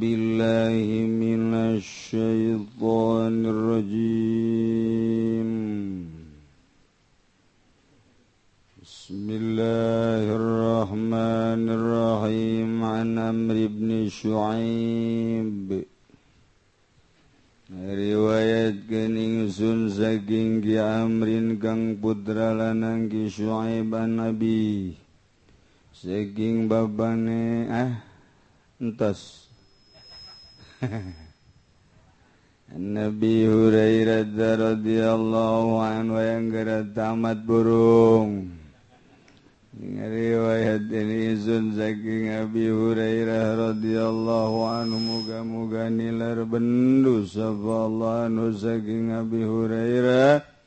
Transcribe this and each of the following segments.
بالله من الشيطان الرجيم. بسم الله riwayat Sun saking Ki Amrin Kang putra lanang Ki Syuaib Nabi saking babane ah entos Nabi Hurairah radhiyallahu anhu yang gara tamat burung. Riwayat ini izun saking Abi Hurairah radhiyallahu anhu. Muga-muga nilar bendu. Sapa Allah saking Abi Hurairah.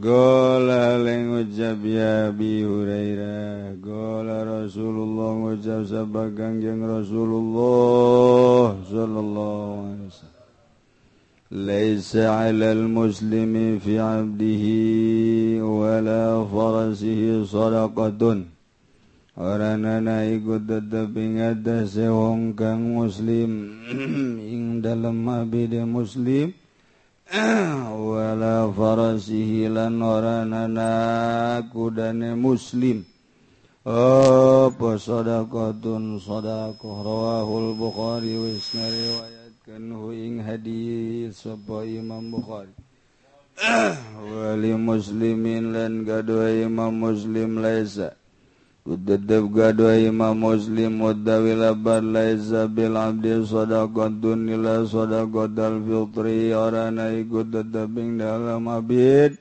Gola leng ucap ya Abi Hurairah Gola Rasulullah ngucap sabagang yang Rasulullah Sallallahu alaihi wasallam. Laisa alal muslimi fi abdihi Wala farasihi sadaqatun. Oranana ikut tetap ingat Sehong kang muslim. Ing dalam abide muslim. wala farasihilan waranana kudane muslim. Apa sadaqatun sadaqah rawahul bukhari wa riwayatkan hu ing hadis sapa imam bukhari. Wali muslimin lan gadua imam muslim laisa. Udadab gadwa imam muslim Udawi labar laisa bil abdi Sadaqatun nila sodakot al-fitri Orana ikut tetaping dalam abid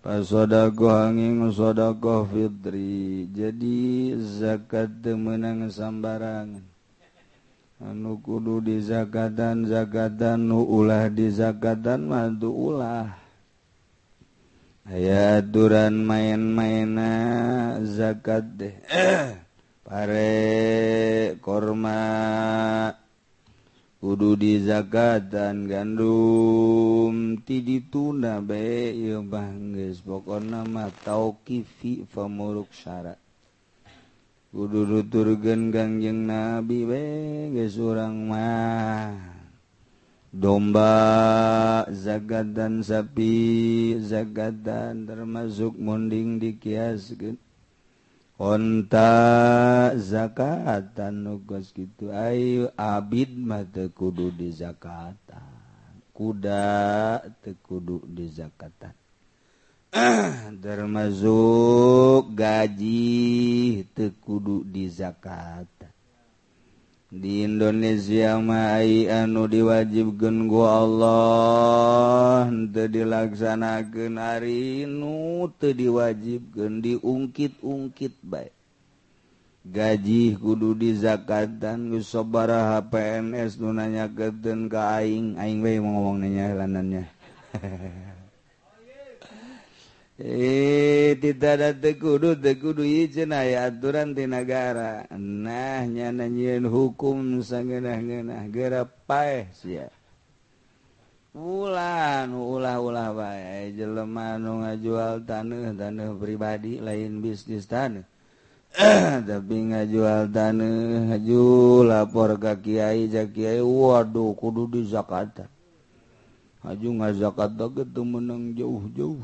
Pasodako hanging sodako fitri Jadi zakat temenang sambarangan Anu kudu di zakatan zakatan Nu ulah di zakatan Mantu ulah aya duran main-maina zakat deh. Pare korma. Kudu di zakat dan gandum. Ti ditunda bae ieu banggeus pokona mah tauqifi famuruk syarat kudu nuturkeun Kangjeng Nabi we geus urang mah. domba zakat dan sapi zakat dan termasuk munding dikiaskeun. Onta zakatan nugas gitu ayo abid mata kudu di zakatan kuda tekudu di zakatan termasuk gaji tekudu di zakatan di Indonesia mai anu diwajib go Allah. Dilaksanakan hari nu diwajib diungkit-ungkit baik gaji kudu di zakat dan sobara HPNS nunanya keten kaing aing. Ngomong nanya lanannya hehe eh tidak tegudu tegudu izin aya aturan di negara. Nah nyana nyieun hukum sangeunah-geunah gerep paeh sia. Ulan ulah ulah bae. Jelema nu ngajual taneuh taneuh pribadi lain bisnis taneuh. Tapi ngajual taneuh haju lapor ka kiai ja kiai waduh kudu di zakat haju ngazakat ge teu menang jauh-jauh.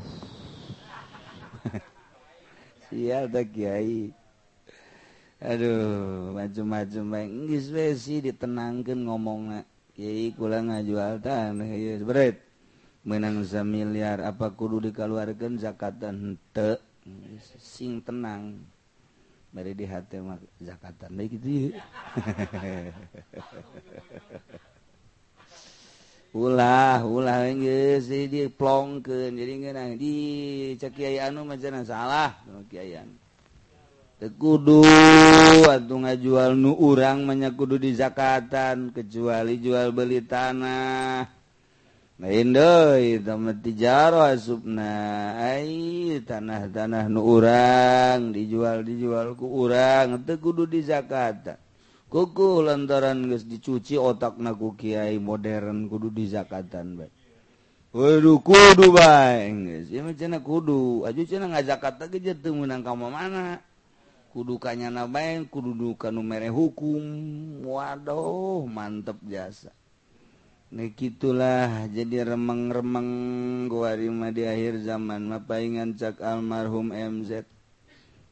sial tak kiai. Aduh maju-maju Inggris Wesi ditenangkan ngomong kiai kula ngajual tanah yes, berat menang miliar apa kudu dikeluarkan zakatan te sing tenang. Mari di hati mak zakatan baik gitu ulah ulah geus di plongkeun. Jadi geunah di cek kiai anu macam salah. Tekudu atuh ngajual nu urang menyekudu di zakatan kecuali jual beli tanah. Subna tanah-tanah nu urang dijual dijual ku urang teu kudu di zakatan kuku lantaran guys dicuci otak naku Kyai modern kudu di zakatan baik Waduh kudu. Baik kudu zakat menang kamu mana kudukanya nabain kududukan numere hukum. Waduh mantep jasa. Nah gitulah jadi remeng-remeng gua di akhir zaman mapaingan cak almarhum MZ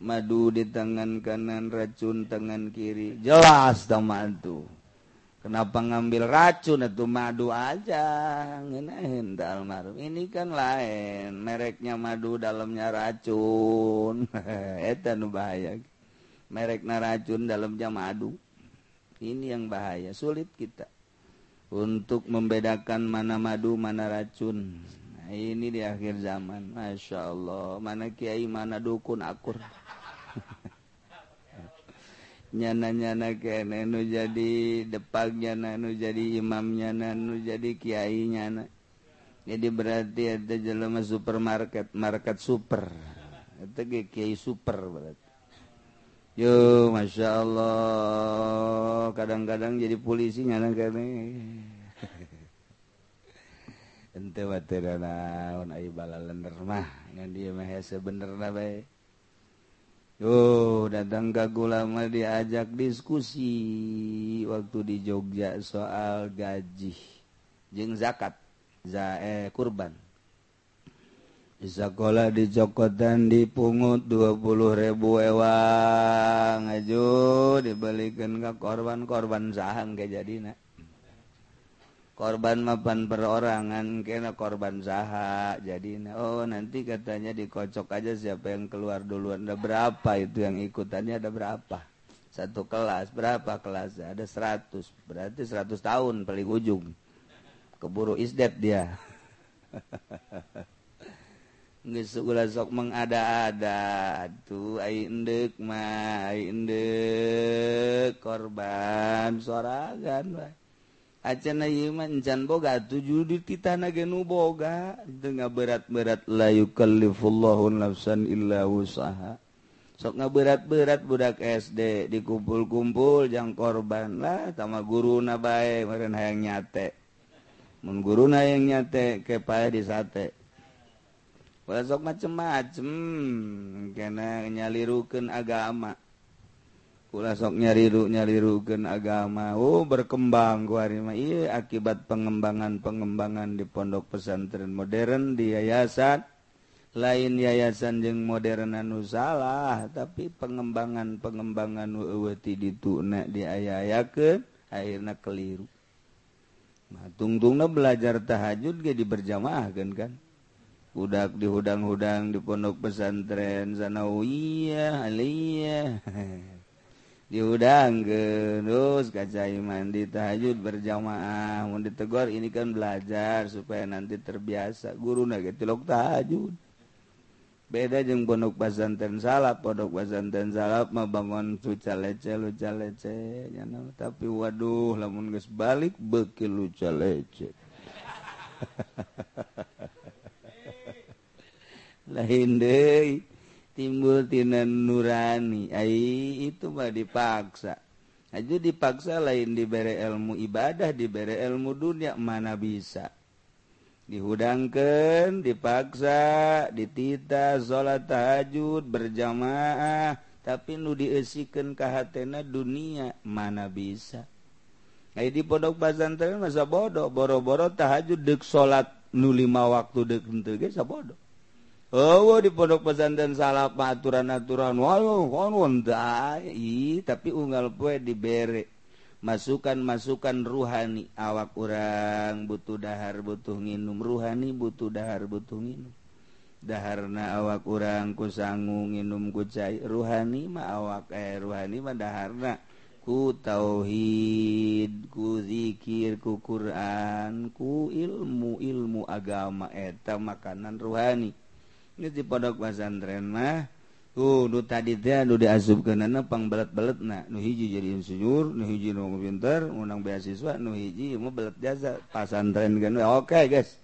madu di tangan kanan racun tangan kiri. Jelas sama tuh kenapa ngambil racun itu? Madu aja. Ngenahin almarhum ini kan lain. Mereknya madu dalamnya racun. Eta nu bahaya. Merek naracun dalam jam madu. Ini yang bahaya. Sulit kita. Untuk membedakan mana madu mana racun ini di akhir zaman. Masya Allah. Mana Kyai mana dukun akur. Nyana-nyana kenu jadi depaknya nanu jadi imamnya nanu jadi Kyainya na jadi berarti ada jelema supermarket market super. Itu Kiai super berarti. Yo Masya Allah. Kadang-kadang jadi polisinya kadang, -kadang ente watir naon ai bala mah. Ngan dia mah bener na bae yo datang ke lama diajak diskusi waktu di Jogja soal gaji. Jeng zakat za eh, kurban. Sekolah di Jokotan dipungut 20 ribu ewang. Aja dibalikan ke korban-korban sahang kayak jadinya korban mapan perorangan kena korban saha jadi oh nanti katanya dikocok aja siapa yang keluar duluan. Ada berapa itu yang ikutannya? Ada berapa? Satu kelas. Berapa kelas? Ada 100 berarti 100 tahun paling ujung. Keburu isdet dia. Sok mengada-ada. Tuh indek mah indek korban soragan Acana mancan boga tujuh di ge nu boga. Dengan berat-berat layu yukallifullahu nafsan illa usaha sok nga berat-berat budak SD dikumpul-kumpul jang korban. Lah sama guru na bae meureun hayang nyate. Mun guru na yang nyate ke pae di sate wala sok macem-macem kena nyalirukeun agama. pula sok nyariru nyalirugen agama. Oh berkembang kuarima iya akibat pengembangan pengembangan di pondok pesantren modern di yayasan. Lain yayasan jeung modern anu salah tapi pengembangan pengembangan weweti dituna diayayakeun akhirnya keliru. Nah, tungtungna belajar tahajud ge diberjamaahkeun kan. Kan udak di hudang-hudang di pondok pesantren sanawiyah oh aliyah diudang genus kacai mandi tahajud berjamaah. Mau ditegor ini kan belajar supaya nanti terbiasa. Guru nage tilok tahajud. Beda jeng pondok pesantren salap pondok pesantren salap mah bangun luca lece luca lece nyana tapi waduh lamun geus balik beki luca lece. Lain deui. timbultina nurani. Ai itu mah dipaksa. Aja dipaksa lain diberre ilmu ibadah diberre ilmu dunia mana bisa? Dihudangkan dipaksa ditita salat tahajud berjamaah. Tapi nu diesikan kehatena dunia mana bisa? Nah, di pondok pesantren masa bodoh boro-boro tahajud dek salat nu lima waktu dek henteu bodoh Oh di pondok pesantren salah aturan-aturan. Tapi unggal kue diberre masukan-masukan ruhani. Awak kurang butuh dahar butuh nginum. Ruhani butuh dahar butuh nginum. Daharna awak kurang kusangu nginum kucai ruhani ma awak eh ruhani mah daharna. Ku tauhid ku zikir ku Quran ku ilmu ilmu agama. Eta makanan ruhani. ini di pondok pesantren mah tuh nu tadi teh nu diasupkeunana pangbelet-beletna nu hiji jadi insinyur nu hiji nu pinter ngundang beasiswa nu hiji mau belet jasa pasantren kan eh, oke okay, guys.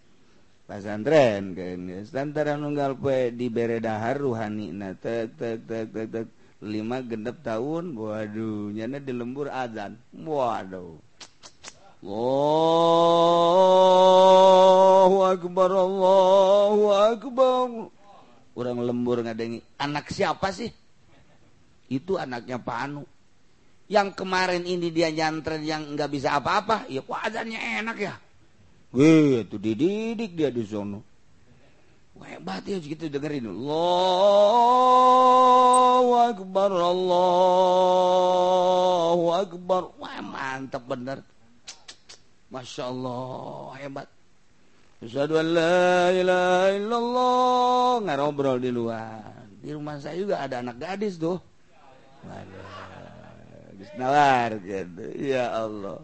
Pasantren kan guys. Lantaran nunggal poe di beredahar ruhani na tek tek tek tek tek. Lima gendep tahun waduh nyana di lembur azan. Waduh. Allahu akbar Allahu akbar. Lembur ngadengi anak siapa sih? Itu anaknya panu yang kemarin ini dia nyantren yang nggak bisa apa-apa ya wazannya enak ya. Wih, itu dididik dia di sono. Hebat ya gitu dengerin. Allahu Akbar Allahu Akbar. Wah mantap bener. Masya Allah hebat Allahallah ngarobrol di luar. Di rumah saya juga ada anak gadis tuh. Nawar ya Allah.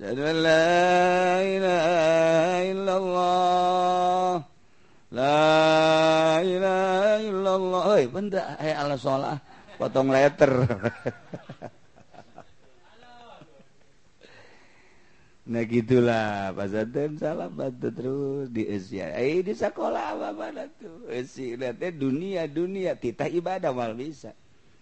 Allah la Allah benda Allah salah potong letter. Nah gitulah pas Zaten salah bantu terus di Asia. Eh di sekolah apa mana tuh? Eh, si lihatnya dunia dunia titah ibadah mal bisa.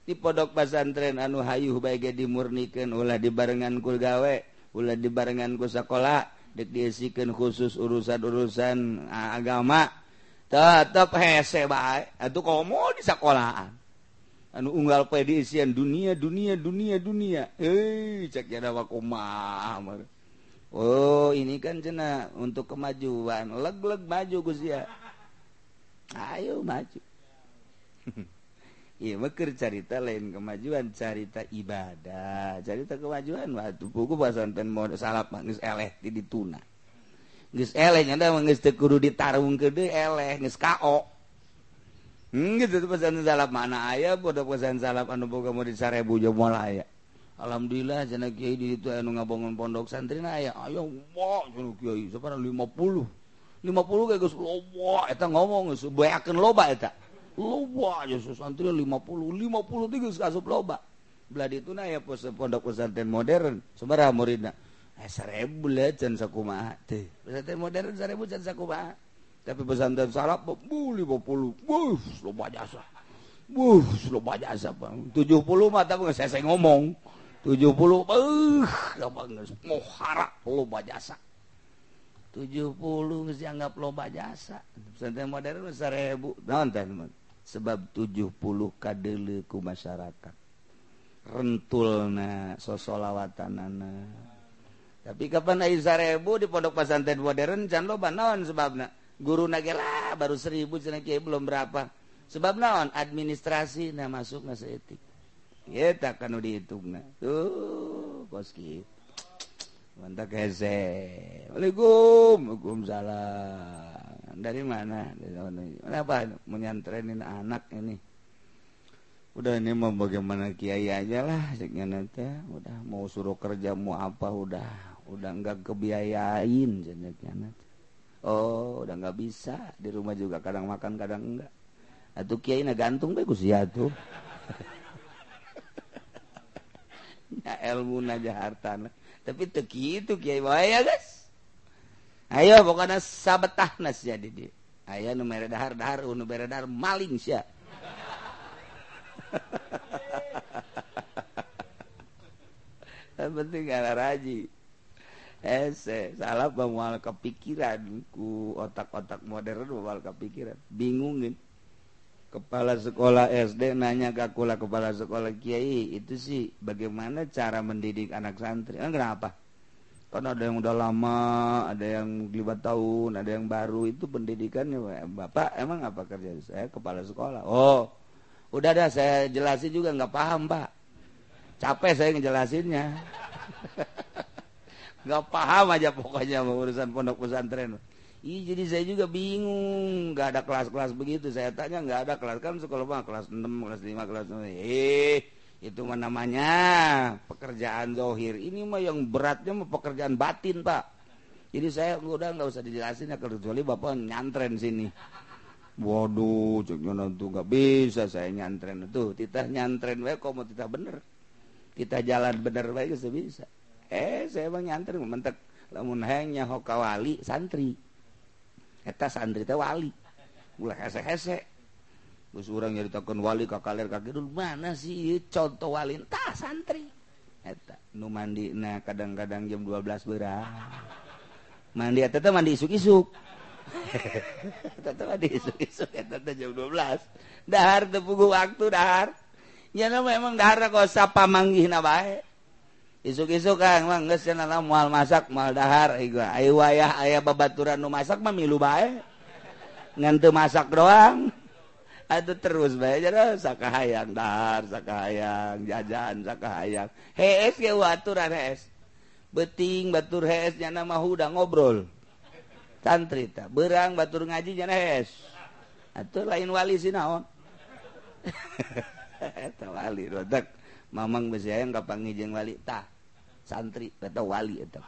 Di pondok pesantren anu hayuh baik dimurnikan ulah dibarengan kul gawe, ulah dibarengan ku sekolah, dek diisikan khusus urusan-urusan ah, agama. Tetap hese bae. Atuh komo di sekolahan. Anu unggal pedisian dunia dunia dunia dunia. Eh cek jadawa kumah. Oh ini kan cena untuk kemajuan. Leg-leg maju Guzia Ayo maju. Iya mekir carita lain kemajuan carita ibadah. Carita kemajuan waktu buku pasan mau salap manis eleh di dituna. Nggak eleh nyata nggak tekudu ditarung ke deh eleh nggak ko Hmm, gitu pesan salap mana ayah, bodoh pesan salap anu boga mau disarebu jomola ayah. Alhamdulillah jana Kyai di itu anu ngabangun pondok santri na aya ayo wah jana Kyai sepana 50 50 kayak geus loba eta ngomong geus beakeun loba eta. Loba geus santri 50 50 teh geus kasup loba. Belah itu na aya pos pondok pesantren modern sabaraha muridna. Eh, seribu lah can sakumaha teh. Pesantren modern seribu can sakumaha. Tapi pesantren salap bu 50 buh loba jasa. Buh loba jasa bang. 70 mah tapi saya ngomong. 70 loba jasa. 70 dianggap loba jasa. Modern seribu. Nonton sebab 70 kadeleku masyarakat rentul na sosolawatan nana tapi kapan ayu seribu di pondok pesantren modern can loba non sebabna? Guru nagela baru seribu cina kiai belum berapa. Sebab naon? Administrasi nah masuk nasi etik. Tak kanu dihitung na tuh koski mantap kese Waalaikum salam. Dari mana? Mana kenapa menyantrenin anak ini? Udah ini mau bagaimana kiai aja lah nanti. Udah mau suruh kerja mau apa udah. Udah nggak kebiayain jenetnya oh udah nggak bisa. Di rumah juga kadang makan kadang enggak atau kiai na gantung bagus ya tuh elmu harta tapi teki itu kiai waya guys. Ayo pokoknya sabetah nas jadi dia. Aya nu mere dahar dahar uh, nu mere dahar maling sia. Penting gara raji. Ese salah bawa kepikiran ku. Otak-otak modern bawa kepikiran. Bingungin. Kepala sekolah SD nanya kakula kepala sekolah Kyai itu sih bagaimana cara mendidik anak santri? Kan kenapa? Karena ada yang udah lama ada yang lima tahun ada yang baru itu pendidikannya bapak emang apa kerja saya? Kepala sekolah. Oh udah dah saya jelasin juga nggak paham pak. Capek saya ngejelasinnya. Nggak paham aja pokoknya urusan pondok pesantren Ih, jadi saya juga bingung, nggak ada kelas-kelas begitu. Saya tanya nggak ada kelas kan sekolah mah kelas 6, kelas 5, kelas 6. Eh, itu mah namanya pekerjaan zohir. Ini mah yang beratnya mah pekerjaan batin, Pak. Jadi saya udah nggak usah dijelasin ya kecuali Bapak nyantren sini. Waduh, ceknya nanti nggak bisa saya nyantren itu. Kita nyantren wae kok mau kita bener. Kita jalan bener wae bisa. eh saya bang nyantri mentek lamun hanya hoka wali santri eta santri teh wali. Ulah hese hese Gus urang nyaritakeun wali ka kaler ka kidul. Mana sih contoh wali? Tah santri. Eta nu mandi nah kadang-kadang jam 12 beurang mandi eta teh mandi isuk-isuk. Eta mandi isuk-isuk eta teh jam 12 dahar teu pugu waktu dahar. Nya memang dahar kok sapa bae. isuk-isuk kan mah geus cenah moal masak moal dahar eh, ayo wayah aya babaturan nu masak mah milu bae. Ngan teu masak doang. Atuh terus bae jadi oh, sakahayang dahar sakahayang jajan sakahayang. Hees ge aturan hees. Beting batur hees nyana mah udah ngobrol. Santri ta berang batur ngaji nyana hees. Atuh lain wali sinaon eta wali rodak mamang besi ayam kapangi jeung wali tah. santri atau wali eta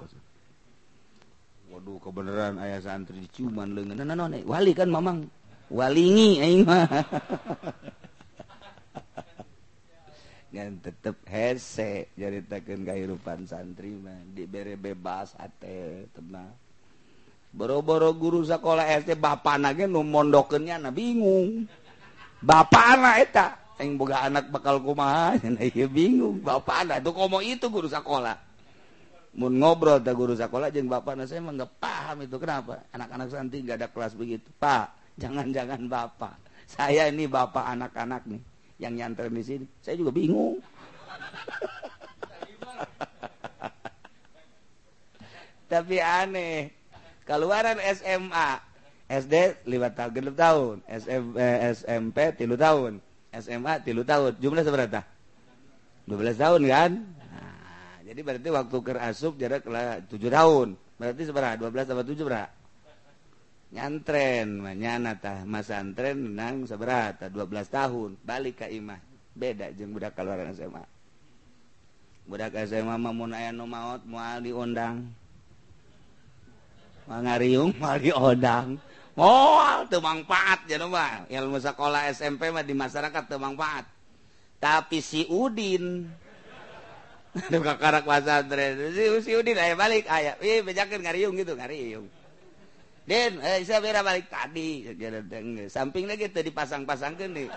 waduh kebenaran ayah santri cuman lengan nah, nah, nah, wali kan mamang. Walingi aing mah. Ngan tetep hese jaritakeun kahirupan santri mah. Dibere bebas ate tenang. Boro-boro guru sekolah SD bapana ge nu mondokeunnya na bingung. Bapana eta. Aing boga anak bakal kumaha? Ieu bingung. Bapana tuh komo itu guru sekolah ngobrol tak guru sekolah jeng bapak nah saya nggak paham itu. Kenapa? Anak-anak santri nggak ada kelas begitu. Pak jangan-jangan bapak. Saya ini bapak anak-anak nih yang nyanter di sini. Saya juga bingung. Tapi aneh. Keluaran SMA SD lima tahun. Tahun eh, SMP tilu tahun. SMA tilu tahun. Jumlah seberapa? 12 tahun kan jadi berarti waktu ker asup jarak tujuh tahun. Berarti seberapa? Dua belas tambah tujuh berapa? Nyantren nyana tah. Masa antren seberapa dua belas tahun. Balik ke imah. Beda jeng budak keluaran SMA budak SMA mah mun aya nu maot moal diundang ngariung moal diundang moal teu mangfaat ya mah. Ilmu sekolah SMP mah di masyarakat teu mangfaat tapi si Udin karak pasantren si Udin aya balik ah, aya ih bejakeun ngariung gitu ngariung Den, eh, saya bera balik tadi. Samping lagi teu dipasang-pasangkeun di,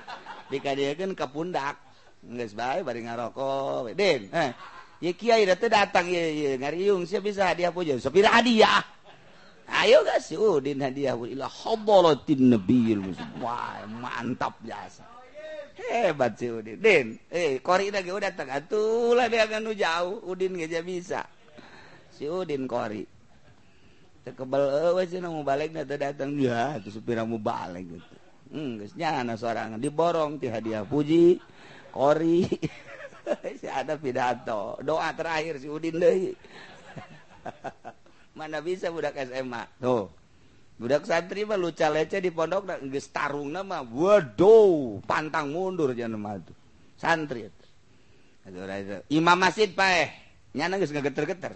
dikadiakan ke pundak. Nggak bae bari ngarokok. Den, eh, ya kiai teu datang, ya, ya ngariung, saya bisa hadiah puja. Sepira hadiah. Ayo gak sih, Udin hadiah ila Ilah hobolotin nabiyil. Wah, mantap biasa hebat si Udin. Eh kori lagi udah tergantung lah dia kan jauh. Udin gak bisa. Si Udin kori. Tekebal eh sih mau balik nanti datang. Ya itu supir mau balik gitu. Hmm guysnya anak seorang diborong ti hadiah puji kori. Si ada pidato. Doa terakhir si Udin deh mana bisa budak SMA tuh. Budak santri mah luca lece di pondok geus tarung nama waduh pantang mundur jangan mah tuh. Santri itu imam masjid paeh nyana geus ngageter-geter.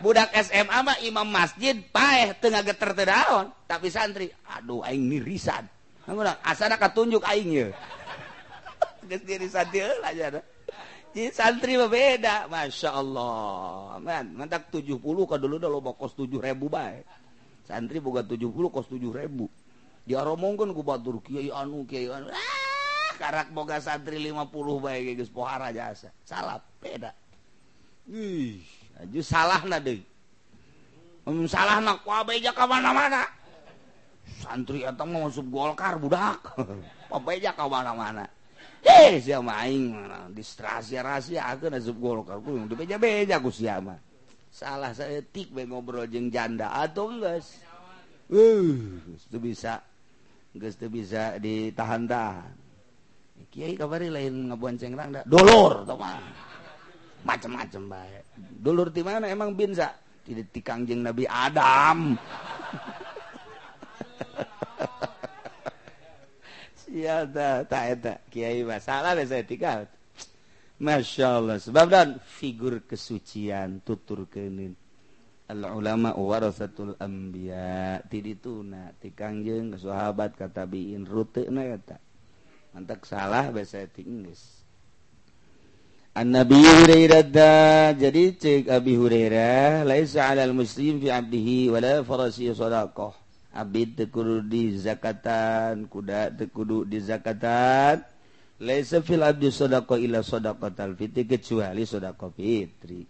Budak SMA mah imam masjid paeh teu ngageter teu daon. Tapi santri aduh aing mirisan ngomong asana katunjuk aing ye. Geus diri santri heula aja Jadi santri mah beda, masya Allah. Man, mantak 70 ka dulu dah lo kos 7 ribu baik santri boga 70 kos 7000 diaromongkeun ku batur kiai anu kiai anu. Ah, karak boga santri 50 bae geus pohara jasa. Salah beda. Ih aju salahna deui. Mun salahna ku abeja ka mana-mana. Santri eta mah masuk golkar budak. Abeja ka mana-mana. Eh siapa aing distrasi rahasia akeun asup golkar ku beja-beja ku siapa salah seetik be ngobrol jeung janda. Atau enggak uh itu bisa. Enggak itu bisa ditahan-tahan eh, kiai kabari lain ngabuan cengrang dah. Dolor tau mah. Macam-macam baik dolor di mana? Emang binsa tidak tikang jeng Nabi Adam. Siapa tak tak kiai masalah biasa tikal ah. Masya Allah. Sebab dan figur kesucian tutur kenin. Al ulama warasatul anbiya. Ti dituna ti kangjeng sahabat kata biin rute ruteuna eta mantak salah bahasa ti Inggris An Nabi Hurairah da. Jadi cek Abi Hurairah laisa 'alal muslim fi 'abdihi wala farasi sadaqah. Abid tekudu di zakatan kuda tekudu di zakatan. Laisa fil abdi sodako ila sodako talfitri kecuali sodako fitri.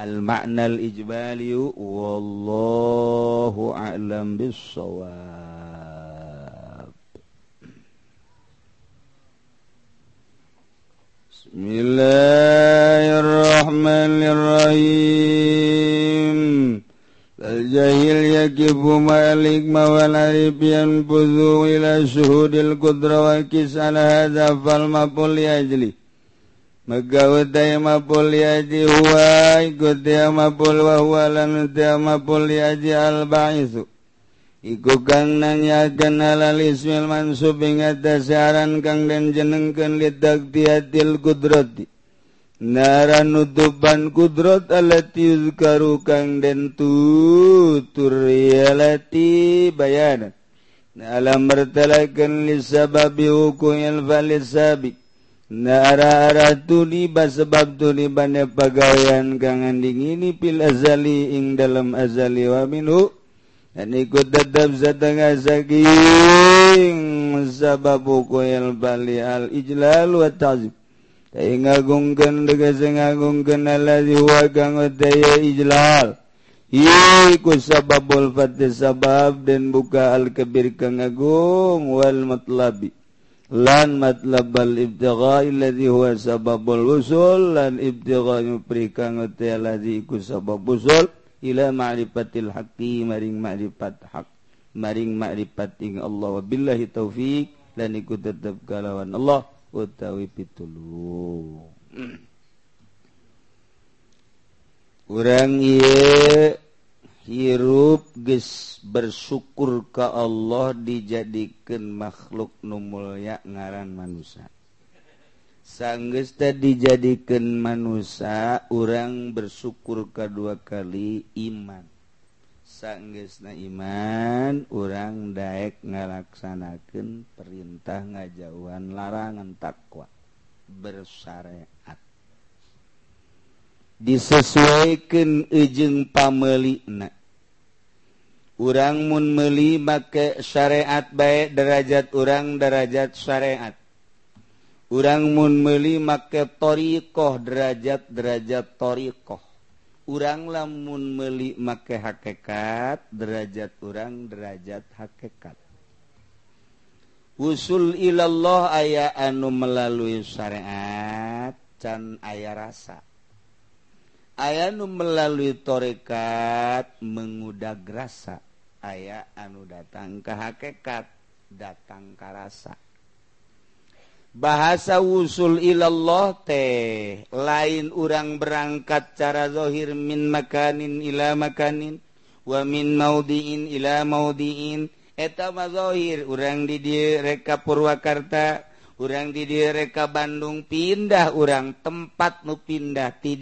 Al maknal ijbaliu wallahu a'lam bisawab. Bismillahirrahmanirrahim. الجاهل يكف مع الحكمة والعرب ينبذ إلى شهود القدرة والكس على هذا فالمقبول لأجله maka utai mapul yaji huwa ikut dia mapul wa huwa lan utai mapul yaji al ba'isu iku kang nanyakan halal ismil mansub ing aran kang den jenengkeun lidak tiatil kudrati. nara nutupan kudrat alati karu kang den tuturati bayan. Alam bertalakan lisababi hukumil sabi nara aratu niba sebab tu niba bane pagawean kang anding ini pil azali ing dalam azali wa minhu. Dan ikut tetap setengah saking sabab hukumil bali al ijlal wa ta'zib ngagungken degese ngagungken allazi huwa kang daya ijlal. Iku sababul fatih sabab dan buka al kabir kang agung wal matlabi. Lan matlab al ibtigha allazi huwa sababul usul lan ibtigha nyupri kang utaya allazi iku sabab usul ila ma'rifatil haqqi maring ma'rifat hak maring ma'rifat ing Allah. Wabillahi taufik lan iku tetap kalawan Allah. utawi pitulu. Hmm. Orang ye hirup ges bersyukur ke Allah dijadikan makhluk numulya ngaran manusia sanggesta dijadikan manusia orang bersyukur kedua kali iman. sanggesna iman orang Daek ngalaksanakan perintah ngajauhan larangan takwa. Bersyariat. Disesuaikan ujung pamelikna orang mun meli make syariat baik derajat orang derajat syariat. Urang mun meli make toriqoh derajat derajat toriqoh. urang lamun meli make hakekat derajat urang derajat hakekat. Usul ilallah aya anu melalui syariat can aya rasa. Aya anu melalui torekat mengudag rasa. Aya anu datang ke hakekat datang ke rasa. bahasa usul ilallah teh lain urang berangkat cara dhohir min makanin ila makanin wamin maudiin ila maudiin. Eta mazohir urang did reka Purwakarta urang did reka Bandung pindah urang tempat nu pindah ti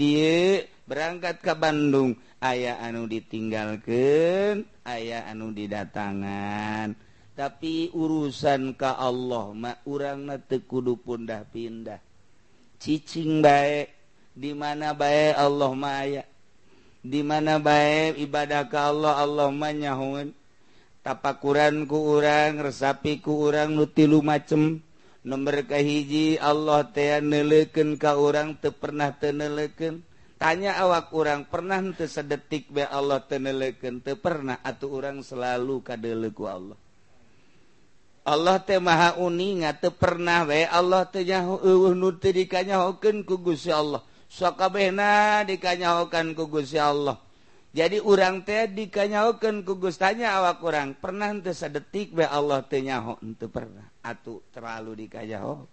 berangkat ke Bandung. Aya anu ditinggalkan aya anu didatangan. tapi urusan ka Allah mak urang tekudu pundah pindah. Cicing baik dimana baik Allah maya dimana baik ibadah ka Allah Allah manyahun tapakuran ku urang resapi ku urang nutilu macem. Nomor kahiji Allah teh neleken ka urang teu pernah teneleken tanya awak urang pernah te sedetik be Allah teneleken teu pernah atuh urang selalu kadeleku Allah. Allah teh maha uning ngate pernah we. Allah tehnyaken ku Gusti Allah. Sakabehna dikanyahokan ku Gusti Allah. Jadi urang teh dikanyahokeun ku Gustanya awak urang pernah teu sadetik we Allah tenyaho henteu pernah. Atuh terlalu dikanyaho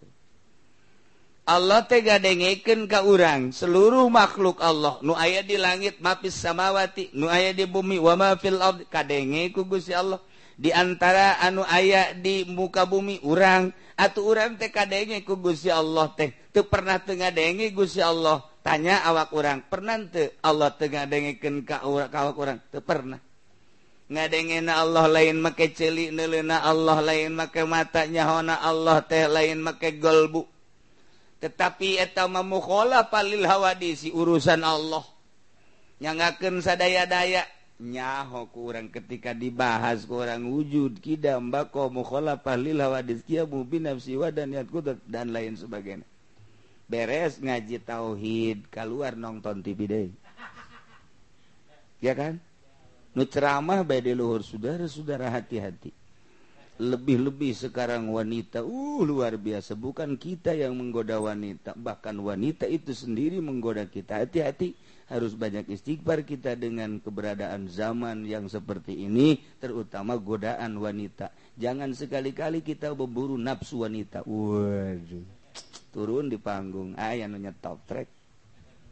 Allah teh gadengekeun ka urang seluruh makhluk Allah. Nu aya di langit mapis samawati nu aya di bumi wa ma fil ard kadenge ku Gusti Allah. diantara anu aya di muka bumi urang. Atau urang TKdenge ku Gusi Allah teh. Tuh pernah tengah denge Gusi Allah? Tanya awak orang pernah tuh Allah tengah dengeken ka awak orang tuh pernah. Ngadengena Allah lain make celik nelena Allah lain make matanya hona Allah teh lain make golbu. Tetapi eta memukhola palil hawadisi urusan Allah. Nyangaken sadaya-daya. Nyaho kurang ketika dibahas kurang wujud kida mbako mukhalafah lil hawadis kia mubin nafsi wa dan niat kudrat dan lain sebagainya. Beres ngaji tauhid keluar nonton TV deh. Ya kan? Nu ceramah bae di luhur saudara-saudara hati-hati. Lebih-lebih sekarang wanita uh luar biasa. Bukan kita yang menggoda wanita bahkan wanita itu sendiri menggoda kita. Hati-hati harus banyak istighbar kita dengan keberadaan zaman yang seperti ini terutama godaan wanita. Jangan sekali-kali kita berburu nafsu wanita. Waduh. Turun di panggung. Ayah nanya top track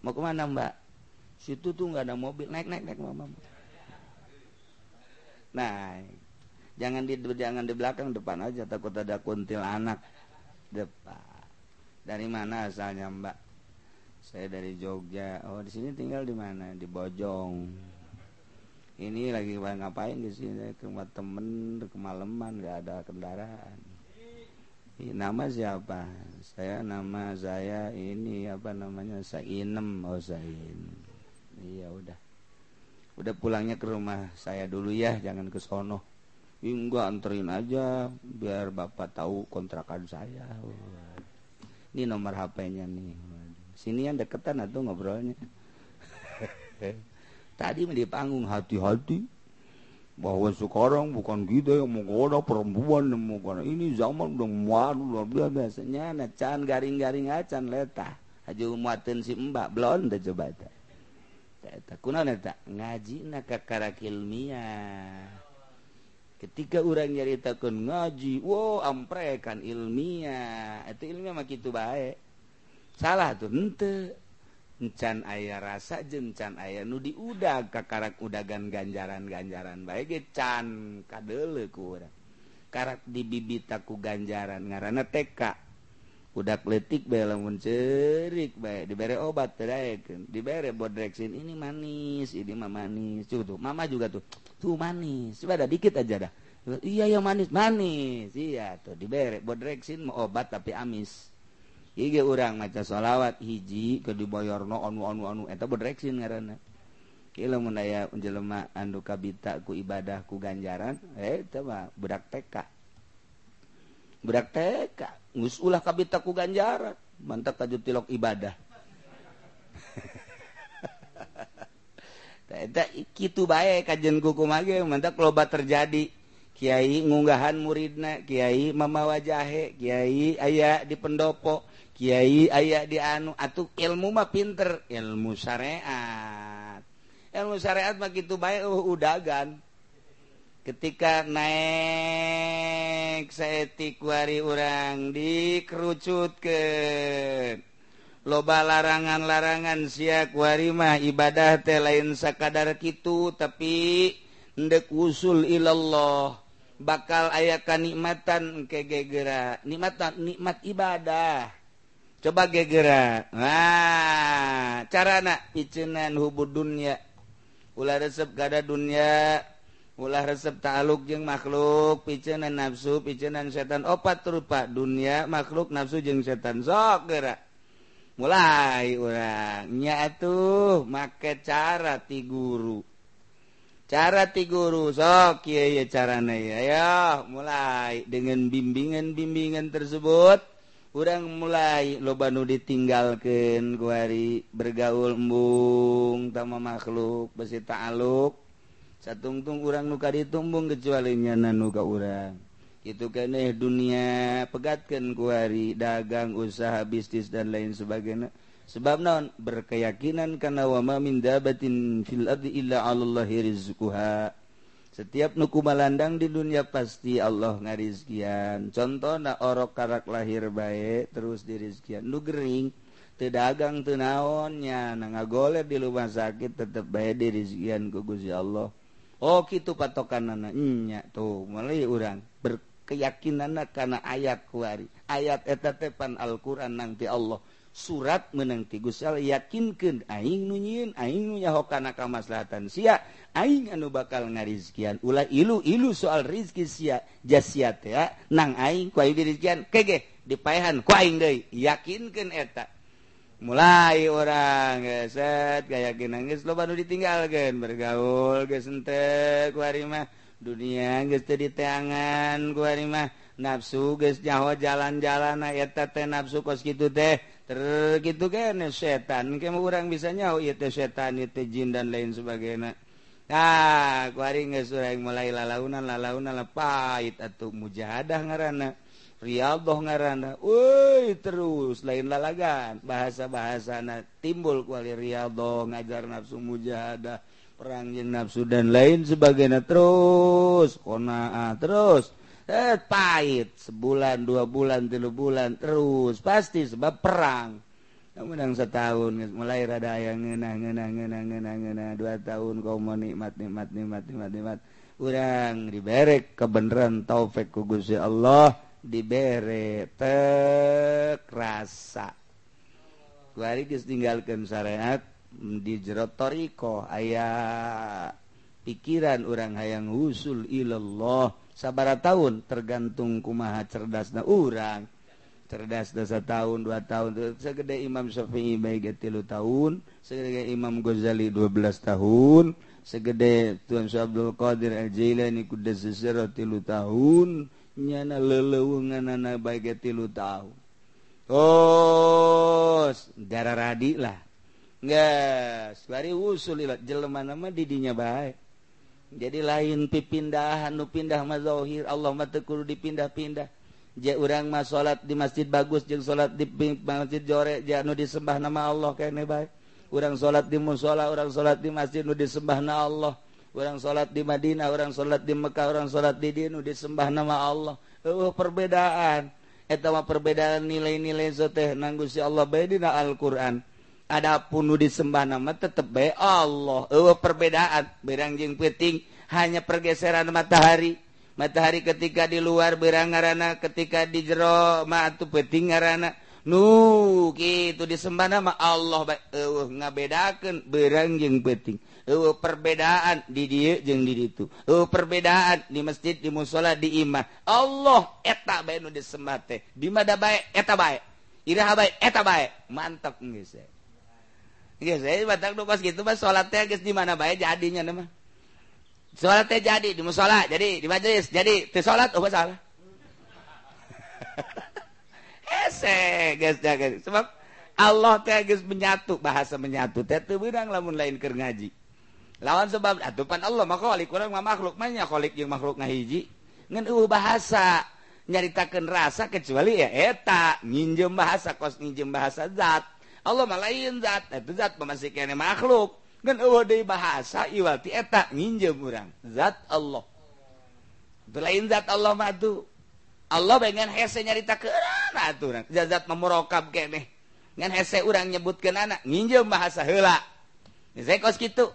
mau ke mana mbak? Situ tuh nggak ada mobil. Naik naik naik mama naik. Jangan di jangan di belakang depan aja. Takut ada kuntil anak depan. Dari mana asalnya mbak saya dari Jogja. Oh di sini tinggal di mana? Di Bojong. Ini lagi ngapain di sini? Ke rumah temen kemalaman nggak ada kendaraan. Nama siapa? Saya nama saya ini apa namanya? Sainem. Oh Sain iya udah. Udah pulangnya ke rumah saya dulu ya jangan ke sono. Enggak anterin aja biar bapak tahu kontrakan saya. Ini nomor HP-nya nih sini yang deketan atau ngobrolnya? Tadi di panggung hati-hati. Bahwa sekarang bukan kita yang menggoda perempuan yang menggoda. Ini zaman udah muat luar biasanya nah can garing-garing acan leta. Aja muatin si mbak blonde coba tak tak kuno tak ngaji nak kakara ilmiah. Ketika orang nyaritakan ngaji wow amprekan ilmiah. Itu ilmiah mah gitu baik. salah tuh ente encan ayah rasa jencan ayah nu diudag kakarak udagan ganjaran-ganjaran baik can kadele kurang karak di dibibita ku ganjaran ngarana TK udak letik bae lamun cerik bae dibere obat terayakeun dibere bodrexin ini manis ini mah manis. Tuh, tuh mama juga tuh tuh manis. Coba ada dikit aja dah. Iya yang manis manis. Iya tuh dibere bodrexin mau obat tapi amis. Ige urang maca sholawat hiji ke diboyorno anu anu anu eta bodreksin ngaranna. Ilmu aya unjelema andu kabita ku ibadah ku ganjaran eh eta mah budak TK budak TK ngus ulah kabita ku ganjaran. Mantap tajud tilok ibadah. Eta kitu bae kajen kuku mage mantap loba terjadi. Kiai ngunggahan muridna Kiai mama wajahe Kiai ayah di pendopo. Kyai aya di anu atuh ilmu mah pinter. Ilmu syariat. Ilmu syariat mah gitu baik uh, udagan. Ketika naik sayaetikwari orang dikerucut ke loba larangan-larangan siakwarima ibadah teh lain sakadar kitu tapi ndek usul ilallah. Bakal ayakan nikmatan kegegera nikmatan nikmat ibadah. coba gegera. Nah cara anak picenan hubud dunia. Ulah resep gada dunia. Ulah resep taluk jeung makhluk. Picenan nafsu picenan setan. Opat rupa dunia makhluk nafsu jeung setan. Sok gerak mulai orangnya tuh make cara ti guru. Cara ti guru sok ye, ye, caranya ya mulai dengan bimbingan bimbingan tersebut. orang mulai lobanu ditinggalkan guari bergaul embung tama makhluk besi taaluk satungtung orang nuka ditumbung kecualinya nanuka orang itu keeh dunia pegatkan kuari dagang usaha bisnis dan lain sebagainya. Sebab non berkeyakinan karena wama min dabatin fil ardi illa Allahi rizquha. setiap nuku malandang di dunia pasti Allah ngarizkian. Contoh na orok karak lahir baik terus dirizkian. Nu gering tedagang tenaonnya na ngagolep di rumah sakit tetap baik dirizkian ku Gusti Allah. Oh gitu patokan anak nya tuh mulai orang berkeyakinan karena ayat kuari ayat eta tepan Al-Quran nanti Allah. surat menang tigusal yakinkan aing nunyiin aing nyahokana kamaslahatan sia aing anu bakal ngarizkian. Ulah ilu ilu soal rizki sia jasiat teh nang aing ku aing dirizkian kege dipaehan ku aing deui yakinkeun eta. Mulai orang geset gaya nangis geus loba nu ditinggalkeun bergaul geus ente ku ari mah dunia geus teu diteangan ku ari mah nafsu geus nyaho jalan-jalan eta teh nafsu kos kitu teh. tergitu kan setan kamu orang bisa nyau itu setan itu jin dan lain sebagainya. Ah kuari nggak surah mulai lalaunan lalaunan lepait atau mujahadah ngarana Rialdoh ngarana, woi terus lain lalagan bahasa bahasa na timbul kuali Rialdoh ngajar nafsu mujahadah perang jin nafsu dan lain sebagainya. Terus kona ah, terus. eh, pahit sebulan dua bulan tilu bulan terus pasti sebab perang. Menang setahun mulai rada yang ngena ngena ngena ngena ngena. Dua tahun kau mau nikmat nikmat nikmat nikmat nikmat. Urang diberek kebenaran taufik ku Gusti Allah dibere tek rasa. Kuari geus syariat di jero toriko aya pikiran orang hayang husul ilallah. sabara tahun tergantung kumaha cerdas na urang. Cerdas dasa tahun dua tahun. Segede Imam Syafi'i baik tilu tahun. Segede Imam Ghazali 12 tahun. Segede Tuan Syekh Abdul Qadir Al Jailani kudas sesero tilu tahun. Nyana lelewunganana baik tilu tahun. Oh, darah radi lah. Enggak, bari usul ilat. Jelema nama didinya baik. jadi lain pipindahan nu pindah mazohir Allah matekuru dipindah-pindah. Ja urang mah salat di masjid bagus jeung salat di masjid jore ja nu disembah nama Allah kene bae. Urang salat di musala urang salat di masjid nu disembah na Allah. Orang salat di Madinah orang salat di Mekkah orang salat di dinu disembah nama Allah. Uh, perbedaan. Etama perbedaan nilai-nilai zateh nanggu si Allah baydina Alquran. Adapun nu disembah nama tetep baik Allah. Ewa perbedaan berang jeung peting hanya pergeseran matahari. Matahari ketika di luar berang ngarana, ketika di jero ma atuh peting ngarana. Nu gitu disembah nama Allah baik eueuh ngabedakeun berang jeung peting. eueuh perbedaan di dia jeung di ditu. Ewa perbedaan di masjid, di musala di imah. Allah eta bae nu disembah teh. Di mana bae eta bae. Iraha bae eta bae. Mantap geus. Eh. Di mana baik jadinya nama salat jadi di musola jadi di majelis jadi di salat oh salah. Ese guys jaga sebab Allah teh geus menyatu bahasa menyatu teh teu beurang lamun lain keur ngaji. Lawan sebab atupan Allah mah khalik. Urang mah makhluk mah nya jeung makhluk ngahiji ngan eueuh bahasa nyaritakeun rasa kecuali ya eta nginjem bahasa kos nginjem bahasa zat Allah malain zat. Eh, zat pemasikannya makhluk. Kan eueuh deui bahasa iwati eta nginjem urang. Zat Allah. Lain zat Allah mah tuh Allah pengen hese nyarita ke urang. Atuh zat memorokab keneh ngan hese urang nyebutkeun anak nginjem bahasa heula. Saya kos kitu.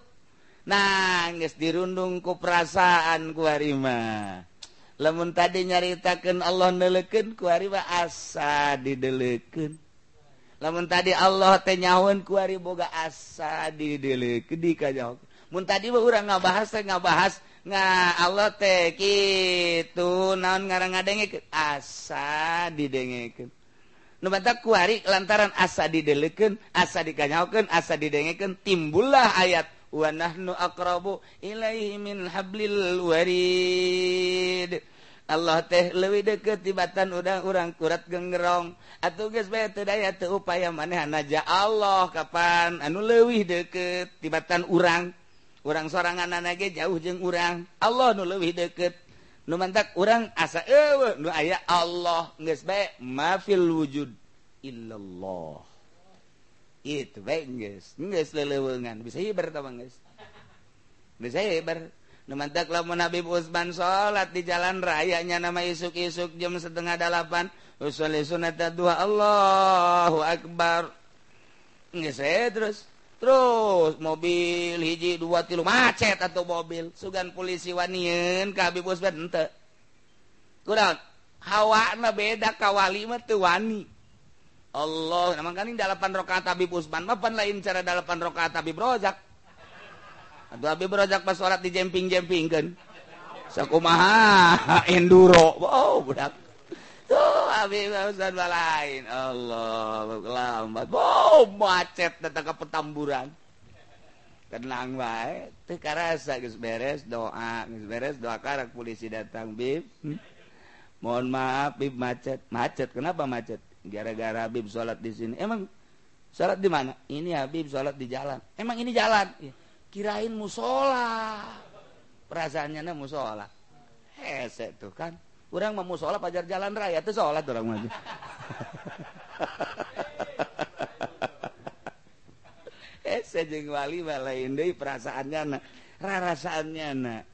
Nangis geus dirundung ku perasaan ku harima lamun tadi nyaritakeun Allah neuleukeun ku harima asa dideleukeun namun tadi Allah tenyaun kuari boga asa didele kedika mun tadi mah urang ngabahas teh ngabahas nga Allah teh kitu naon ngarang ngadengekeun asa didengekeun nu batak kuari lantaran asa didelekeun asa dikanyaokeun asa didengekeun timbullah ayat wa nahnu aqrabu ilaihi min hablil warid. Allah teh lebih deket tibatan udang urang kurat gengerong atau guys daya tuh upaya maneh naja Allah kapan? Anu lewih deket tibatan urang. Orang sorangan anakge jauh jeng urang. Allah nu lebih deket. Nu mantak urang asa ewe nu aya Allah. Guys baik mafil wujud illallah. Itu baik guys guys lelewengan bisa hibar tawang guys bisa hibar. Mantaklah Nabi Usman salat di jalan rayanya nama isuk-isuk jam setengah delapan. Usul sunat dua Allahu Akbar. Nggak saya terus. Terus mobil hiji dua tilu. Macet atau mobil. Sugan polisi wanian ke Habib ente. Kurang. Hawa na beda kawali mah tuh wani. Allah nama kan ini delapan rokaat Habib Usman mapan lain cara delapan rokaat Habib Rozak Aduh abi berojak pas sholat di jemping-jemping kan. Sakumaha enduro. Oh, budak. Tuh, abi Ustaz balain. Allah, lambat. Oh, macet datang ke petamburan. Tenang baik. Teu karasa geus beres doa, geus beres doa karak polisi datang, Bib. Hmm? Mohon maaf, Bib macet. Macet, kenapa macet? Gara-gara Bib sholat di sini. Emang sholat di mana? Ini Habib sholat di jalan. Emang ini jalan? Kirain mushola perasaannya mushola hese tuh kan. Kurang mau mushola pajar jalan raya tuh sholat orang maju hese jeung wali lain deui perasaannya na rarasaannya na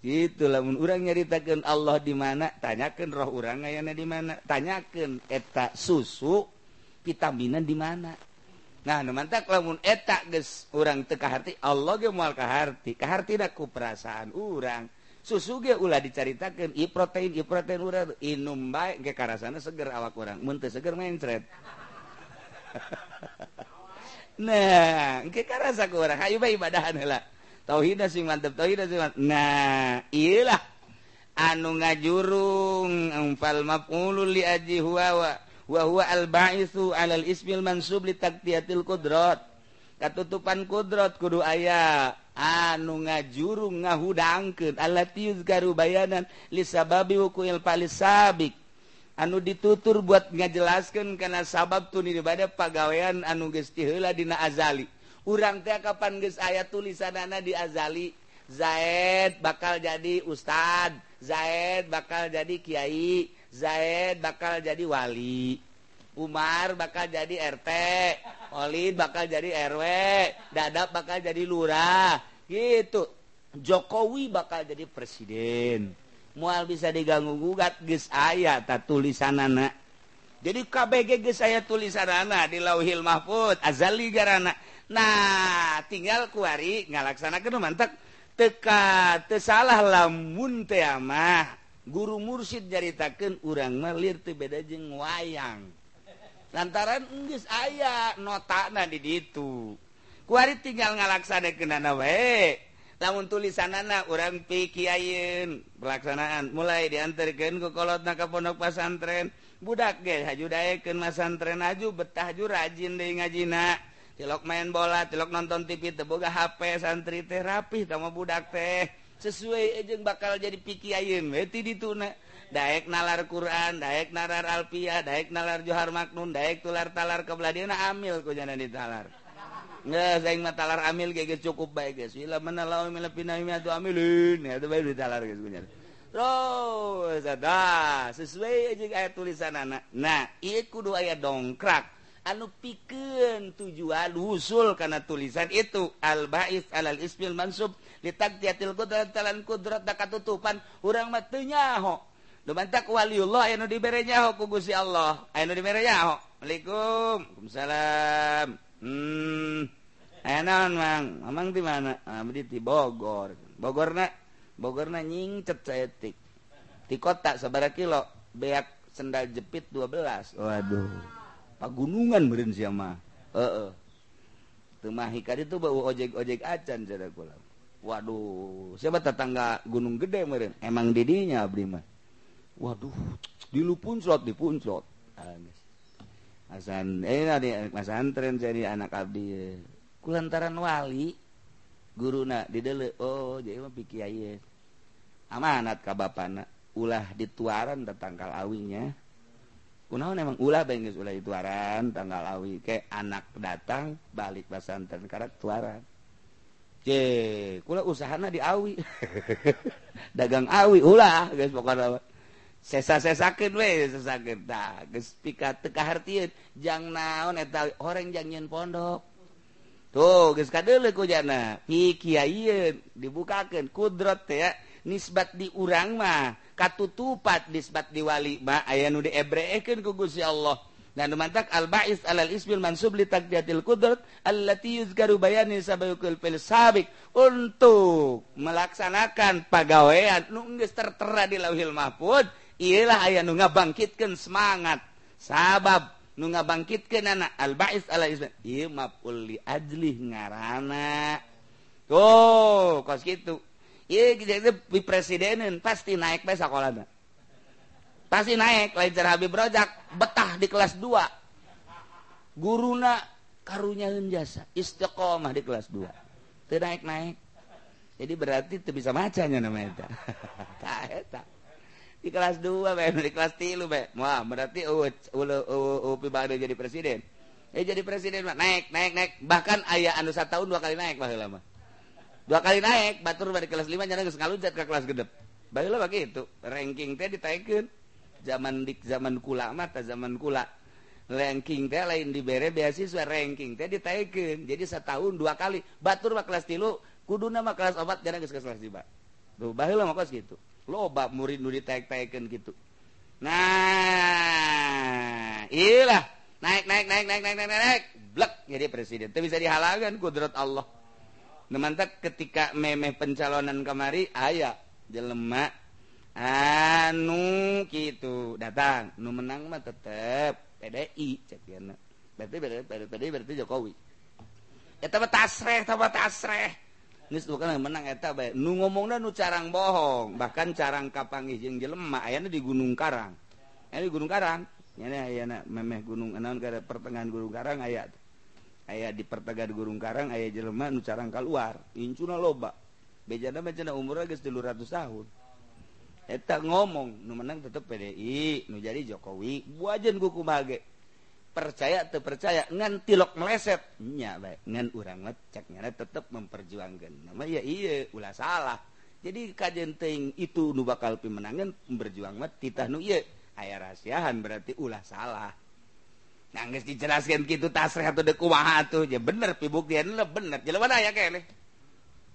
gitu lamun urang nyaritakeun Allah di mana tanyakeun roh urang ayana di mana. Tanyakeun eta susu vitaminan di mana Nah, mantak lamun etak geus urang teka hati Allah ge mual kaharti. Kahati ku perasaan urang. Susu ge ulah dicaritakeun i protein i protein urang. Inum bae ge karasana seger awak urang. Mun teu seger mencret. Nah engke karasa ku urang. Hayu bae ibadahan heula. Tauhid sing mantep tauhid sing mantep. Nah iyalah anu ngajurung umpal maf'ulul li aji huwa wahwa al-ba'isu alal ismil mansub li taktiyatil qudrat. Katutupan kudrat kudu aya anu ngajuru ngahudangkeun allati yuzkaru bayanan li sababi wuqu'il palisabik anu ditutur buat ngajelaskan karena sabab tu daripada pagawean anu geus tiheula dina azali. Urang teh kapan geus aya tulisanana di azali? Zaid bakal jadi ustad Zaid bakal jadi kiai. Zaid bakal jadi wali. Umar bakal jadi RT Olid bakal jadi RW Dadap bakal jadi lurah. Gitu. Jokowi bakal jadi presiden. Mual bisa diganggu gugat ges ayat tulisan anak jadi KBG ges saya tulisan anak di lauhil mahfud azali garana. Nah tinggal kuari ngalaksanakan mantap teka tesalah lamun teh amah. guru mursyid jaritakan urang melir tuh beda jeng wayang. Lantaran Inggris aya nota di itu kuari tinggal ngalaksana kenana we lamun tulisanana orang pikiain pelaksanaan mulai diantarkan ke kolot na pondok pasantren budak ge haju daekeun masantren aju betah ju rajin deui ngajina. Tilok main bola tilok nonton TV teboga HP santri teh rapih sama budak teh. sesuai eh, ejeng bakal jadi pikiain weti dituna Daek nalar Quran Daek nalar Alpia Daek nalar Johar Maknun Daek tular talar kebladiana amil ku jangan ditalar Nggak, saya mah talar amil kayak cukup baik guys. Bila mana lau mila pinami atau amilin, ya itu baik ditalar guys punya. Terus ada sesuai eh, aja ayat tulisan anak. Nah, iya kudu ayat dongkrak. Anu piken tujuan usul karena tulisan itu al bais alal ismil mansub ditaktillan kudrat tutupan urang mah teu nyaho. Lumantak Waliullah anu dibere nyaho ku Gusti Allah. Anu dibere nyaho. Asalamualaikum Waalaikumsalam. Hmm. Enon mang? Amang di mana? Ah, Abdi di Bogor. Bogorna Bogorna nyingcet saya tik di kota sabara kilo. Beak sendal jepit 12 waduh. Pagunungan beren siapa eh uh -uh. Tumahi kali itu bawa ojek ojek acan jadi kulam Waduh siapa tetangga gunung gede meren emang didinya Abdi mah. Waduh dilupun slot dipun slot Hasan eh tadi Mas Antren jadi anak Abdi. Kulantaran wali guru nak di oh jadi mah pikir amanat ka bapana. Ulah dituaran tetangkal awinya. Kunaon emang ulah bae ulah dituaran tanggal awi. Ke anak datang balik pesantren karena tuaran. kula usahana diawi dagang awi ulah guys pokoknya. Sesa sesakeun we sesakeun. Tah geus pika teu kahartieun jang naon eta orang jang nyeun pondok. Tuh geus kadeuleuh ku jana mikiaieun dibukakeun. Kudrat teh ya nisbat di urang mah katutupat nisbat di wali mah. Aya nu diebreken ku Gusti Allah. Dan mantak al ba'is alal ismil mansub li taqdiyatil qudrat allati yuzkaru bayani sabayukul fil sabik untuk melaksanakan pagawean nu tertera di lauhil mahfuz ialah aya nu ngabangkitkeun semangat sabab nu ngabangkitkeun anak al ba'is alal ismil ieu maf'ul li ajli ngarana. Tuh kos kitu. Presiden pasti naik sekolah pasti naik Habib Rojak betah di kelas 2 guruna karunyaun jasa Istiqomah di kelas 2 naik-naik. Jadi berarti itu bisa macanya namanya di kelas 2 di kelas tilu Wah berarti jadi presiden. Eh jadi presiden naik naik naik. Bahkan ayah anu satu tahun dua kali naik lama dua kali naik batur dari kelas 5 nyana geus ngaluncat ke kelas gedep. Baheula begitu ranking teh ditaikeun zaman dik zaman kula mata zaman kula. Ranking teh lain dibere beasiswa ranking teh ditaikin. Jadi setahun dua kali. Batur mah kelas tilu kudu nama kelas obat jarang geus kelas tiba tuh baheula mah kos gitu. Loba murid nu ditaik-taikeun gitu. Nah iyalah. Naik naik naik naik naik naik naik. Blek jadi presiden. Tapi bisa dihalangan kudrat Allah. Nah, ketika memeh pencalonan kemari ayah jelemak anu gitu datang. Nu menang mah tetep. PDI cekiana berarti berarti berarti berarti Jokowi. Eta mah tasreh eta mah tasreh. Geus bukan menang eta bae. Nu ngomongna nu carang bohong. Bahkan carang kapanggih jeung jelema aya di Gunung Karang. Aya di Gunung Karang. Nya aya memeh gunung eh, naon kada pertengahan Gunung Karang aya aya di pertengahan Gunung Karang aya jelema nu carang kaluar. Incuna loba. Bejana mah cenah umurna geus 300 tahun. eta ngomong nu menang tetep PDI nu jadi Jokowi. Buajen buku bage percaya atau percaya ngan tilok melesetnya baik ngan urang ceknya tetap memperjuangkan nama ya iya ulah salah. Jadi kajenting itu nu bakal pimenangan berjuang mat titah nu iya aya rahasiahan berarti ulah salah. Nangis dijelaskan gitu tasrih atau dekumaha tuh ya bener pibuktian bener. Jelas mana ya kene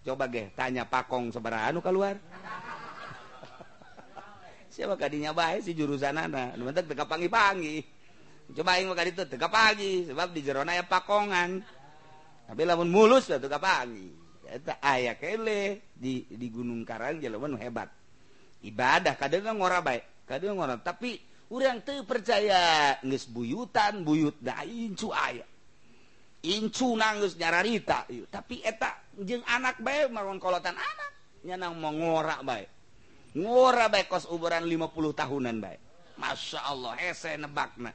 coba ge tanya pakong seberapa nu keluar siapa kadinya baik si jurusan anak bentuk teka pagi pagi coba aing maka itu teka pagi sebab di jerona ya pakongan. Tapi lamun mulus lah teka pagi eta aya kele di di Gunung Karang jalan hebat. Ibadah kadang ngora baik kadang ngora. Tapi orang tuh percaya nges buyutan buyut dah incu aya. Incu nangis nyararita. Tapi eta jeng anak baik maron kolotan anak nyanang mau ngora baik ngora baik kos ukuran 50 tahunan baik Masya Allah hese nebakna.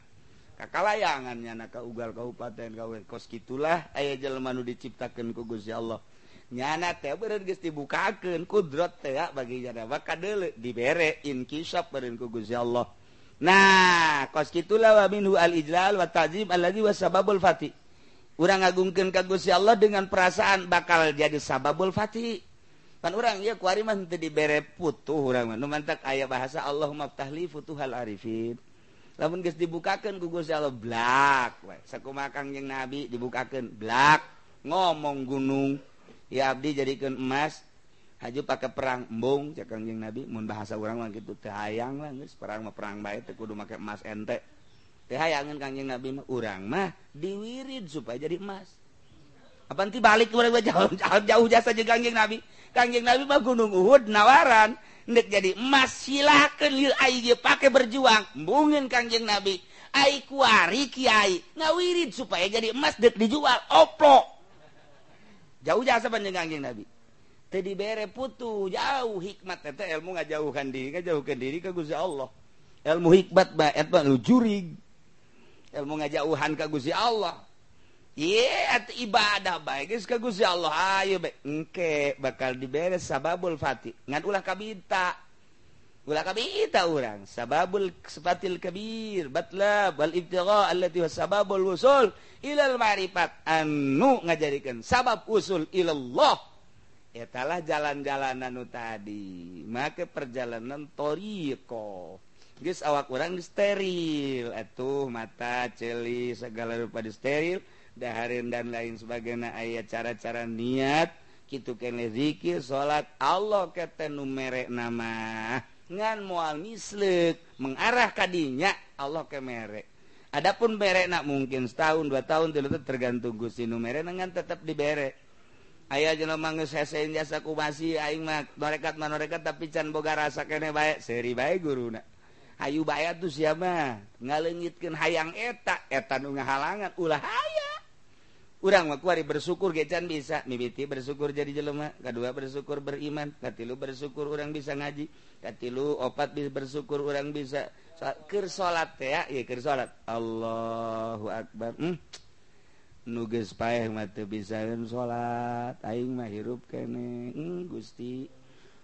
Kakalayangannya na ugal kabupaten ka kos gitulah ayah jelmanu diciptakan ku Gusti Allah. Nyana teh beureun geus dibukakeun kudrat teh bagi jana ka deuleu dibere inkisab beureun ku Gusti Allah. Nah kos gitulah wa minhu al ijlal wa ta'zim allazi wa sababul fati urang ngagungkeun ka Gusti Allah dengan perasaan bakal jadi sababul fati pan urang ya kuari mah teu dibere putuh urang mah. Nu mantak aya bahasa Allah maftahli futuhal arifin. Lamun geus dibukakeun ku Gusti Allah blak. We sakumaha Kangjeng Nabi dibukakeun blak. Ngomong gunung ya abdi jadikeun emas haju pakai perang embung. Cek kangjeng Nabi mun bahasa urang mah kitu teu hayang lah geus. Perang mah perang bae teu kudu make emas ente. Teu hayangeun kangjeng Nabi mah. Urang mah diwirid supaya jadi emas. Apa nanti balik urang jauh, jauh, jauh jasa jeung kangjeng nabi. Kangjeng nabi mah gunung Uhud nawaran. Nek jadi emas silakan lieu ai ge pake berjuang. Embungin kangjeng nabi. Ai kuari kiai. Ngawirid supaya jadi emas dek dijual. Oplok. Jauh jasa panjang kangjeng nabi. Tadi bere putu jauh hikmat. Eta ilmu ngajauhkan diri ngajauhkan diri ke Gusti Allah. Ilmu hikmat ba eta nu jurig. Ilmu ngajauhan ka Gusti Allah Yeah, ibadah baik. Allah. Ah, Ayo engke bakal diberes sababul Fatih ngadulah kabita ulah kabita orang sababul sepatil kabir. Batla bal ibtigha allati sababul usul ilal ma'rifat. Anu ngajarikan sabab usul ilallah. Etalah jalan-jalan anu tadi. Make perjalanan toriqoh guys awak orang steril. Atuh mata celi segala rupa di steril. daharin dan lain sebagainya. Ayat cara-cara niat gitu kene zikir salat Allah kata numere nama. Ngan mual mislek mengarah kadinya Allah ke merek Adapun berek nak mungkin setahun dua tahun itu tergantung gusti numere dengan tetap diberek ayah jelema mangus hesein jasa kumasi aing mah norekat manorekat tapi can boga rasa kene baik seri baik guru Hayu Ayu bayat tuh siapa? Ngalengitkan hayang eta eta nu ngahalangan. Ulah urang makuari bersyukur gecan bisa. Mimiti bersyukur jadi jelema. Kedua bersyukur beriman. Katilu bersyukur orang bisa ngaji. Katilu opat bisa bersyukur orang bisa ker salat ya. Ya ker salat Allahu akbar. Hmm. nuges paeh mata bisa salat aing mah hirup kene. Hmm, Gusti.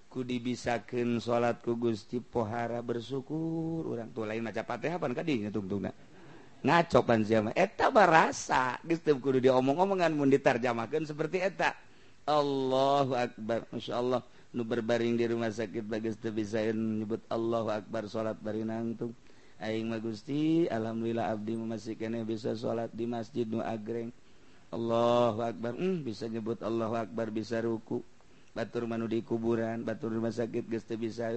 Ku dibisakeun salat ku Gusti pohara bersyukur. Urang tuh lain maca Fatihah pan kadinya tungtungna ngacopan eta barasa ditub kudu diomong-omongan mun ditarjamakeun seperti eta. Allahu Akbar. Masya Allah nu berbaring di rumah sakit bagus teu bisa nyebut Allahu Akbar salat bari nangtung. Aing mah Gusti alhamdulillah abdi memasikkeun bisa salat di masjid nu agreng. Allahu Akbar. Hmm, bisa nyebut Allahu Akbar bisa ruku. Batur manu di kuburan batur rumah sakit geus teu bisa.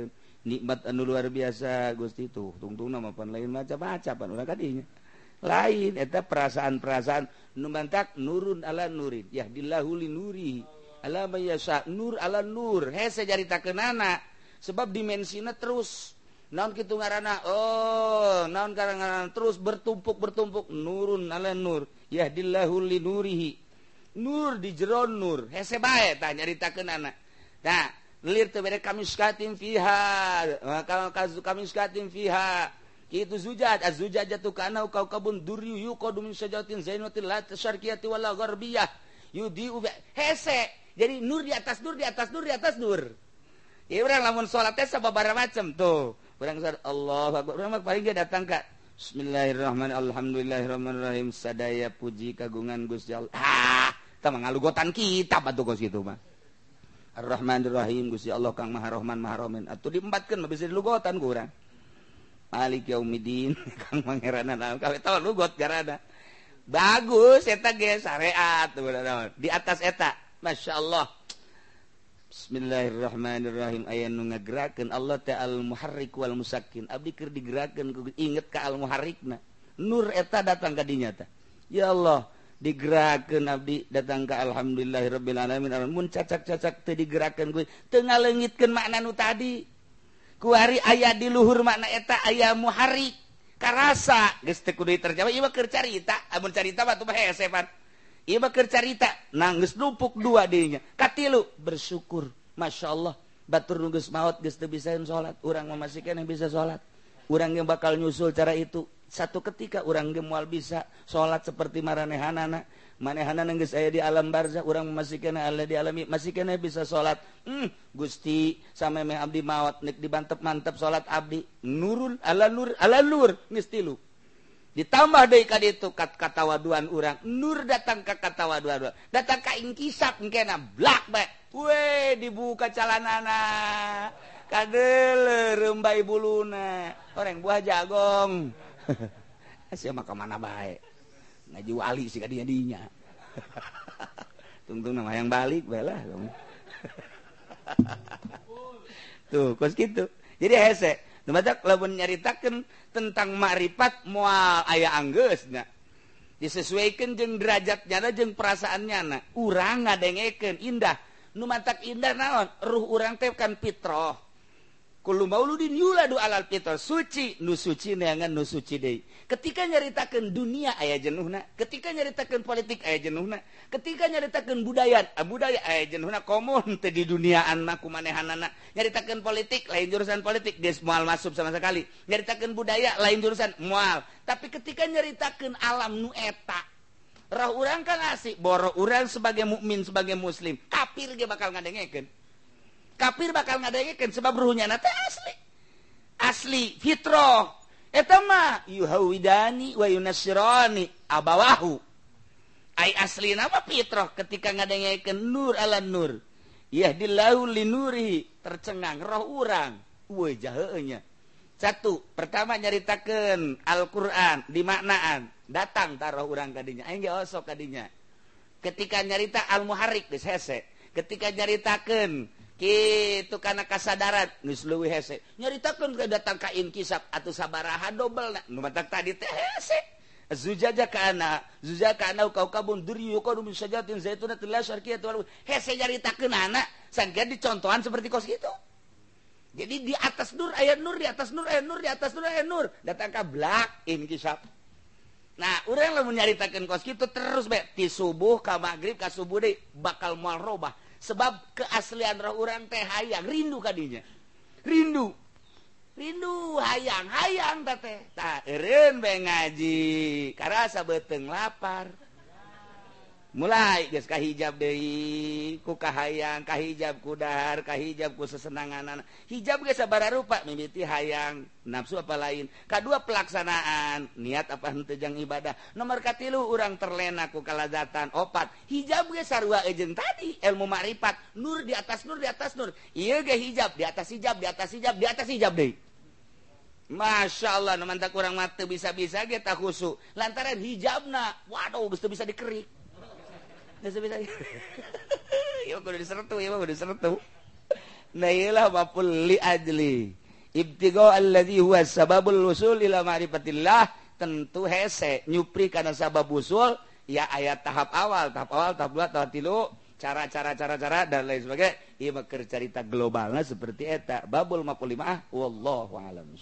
Nikmat anu luar biasa Gusti. Tuh tungtung nama pan lain macam-macapan urang kadinya. lain eta perasaan-perasaan. Numantak nurun ala nurin. Ya dilahuli nuri. Alama yasa nur ala nur. Hese jarita kenana sebab dimensina terus. Naon kitu ngaranna? Oh naon ngaranna? Terus bertumpuk bertumpuk. Nurun ala nur. Yahdillahuli nurihi. Nur di jeron nur. Hese bae tah nyarita kenana nah lir teu bere kami fiha. Kami skatim fiha. Itu zujat azuja jatuh karena kau kabun duri yukodum sajatin zainatiwalabiyah yudi hese. Jadi nur di atas nur di atas nur di atas nur. Ya orang lamun sholat teh sababara macam tuh. Orang sholat Allah orang paling dia datang kak Bismillahirrahmanirrahim. Alhamdulillahirrahmanirrahim. Sadaya puji kagungan Gusti Allah. Ah tama ngalugotan kita batu kos gitu mah. Ar-Rahmanir-Rahim. Gusti Allah Kang Maha Rahman Maha Rahim. Atuh diempatkeun mah bisa dilugotan ku urang Malik Yaumidin Kang Pangeran kawe tahu lugot garada. Bagus eta ge syariat di atas eta. Masya Allah. Bismillahirrahmanirrahim aya nu ngagerakeun Allah ta'al muharrik wal musakin. Abdi keur digerakeun ku inget ka al muharrikna. Nur eta datang ka dinya ta. Ya Allah, digerakeun Abdi datang ka alhamdulillahirabbil alamin mun cacak-cacak teu digerakeun gue teu ngaleungitkeun makna nu tadi kuari ayah di luhur makna eta ayah muhari karasa. Geus teu kudu terjawab ieu keur carita. Amun carita mah tuh hese pan ieu mah keur carita. Ah, Nangis geus dua dirinya. Katilu bersyukur. Masyaallah batur nu geus maot geus teu bisaeun salat. Urang mamasikeun yang bisa salat. Urang yang bakal nyusul cara itu. Satu ketika orang gemual bisa salat seperti maranehanana. manehana nengges saya di alam barza orang masih kena Allah dialami masih kena bisa salat hmm, Gusti sama me abdi mawat nek dibantep mantap salat abdi nurul ala nur ala nur geus ditambah deui ka ditu kat kata waduan urang. Nur datang ka katawaduan datang ka ingkisap engkena blak baik we dibuka calanana. Kadel rembai buluna orang buah jagong. Asia maka mana baik ngaji wali sih kadinya dinya. Tungtung nama yang balik belah tuh kos gitu. Jadi hese Numatak lamun nyaritakan tentang makrifat mual ayah anggesnya disesuaikan jeng derajat nyana jeng perasaan nyana urang ngadengeken indah. Numatak indah naon? Ruh urang teh kan fitroh. suci nu suci neangan nu suci deui ketika nyaritakan dunia ayah jenuhna ketika nyaritakan politik aya jenuhna ketika nyaritakan budaya ah, budaya aya jenuhna komun di duniaan naku manehan anak nyaritakan politik lain jurusan politik dia mual masuk sama sekali. Nyaritakan budaya lain jurusan mual. Tapi ketika nyaritakan alam nueta roh orang kan asik boro orang sebagai mukmin sebagai muslim kafir dia bakal ngadengeken kafir bakal ngadaikan sebab ruhnya nate asli. Asli fitrah. Eta mah yuhawidani wa yunasirani abawahu. Ay asli nama fitrah ketika ngadaikan nur ala nur. Yahdillahu linurihi tercengang roh urang. Wajahnya satu pertama nyaritakan Al-Quran dimaknaan datang taruh urang kadinya ayo nggak osok kadinya ketika nyarita al-muharrik di hese. Ketika nyaritakan gitu karena kasadaran nulis luwi hese. Nyaritakan ke datang ke inkisab atau sabaraha dobel nak numatak tadi teh hese. Zujaja ke anak zujaja ke anak kau kabun duri yuko rumin sajatin zaitun atilah syarkiyat walu hese nyaritakan anak sangka dicontohan seperti kos gitu jadi di atas nur ayat nur di atas nur ayat nur di atas nur ayat nur. Datang ke belak inkisab. Nah orang yang menyaritakan kos gitu terus be. Ti subuh ke maghrib ke subuh deh bakal mual robah. sebab keaslian roh orang teh hayang. Rindu kadinya rindu. Rindu hayang. Hayang teh tak eren ngaji. Karasa beteng lapar. Mulai guyskah hijab De kukah hayangkah hijab kudarkah hijabku sesenangan hijab ge saaba rupa mimiti hayang nafsu apa lain. K2 pelaksanaan niat apa tejang ibadah. Nomorkatilu orang terlenaku kalzatan opat. Hijab sarwajeng tadi ilmu maripat Nur di atas Nur di atas Nur. Hijab di atas hijab di atas hijab di atas hijab De Masya Allah kurang mate bisa-bisa kita khusuk lantaran hijab na Waduh bisa dikerik Ibtilah tentu hese nypri karena sabab usul ya ayat tahap awal tahap awal tahap dua tahap tilu cara-cara cara-cara dan lain sebagainya. Ia bekerja cerita globalnya seperti eta. Babul mapul ah wallahu alam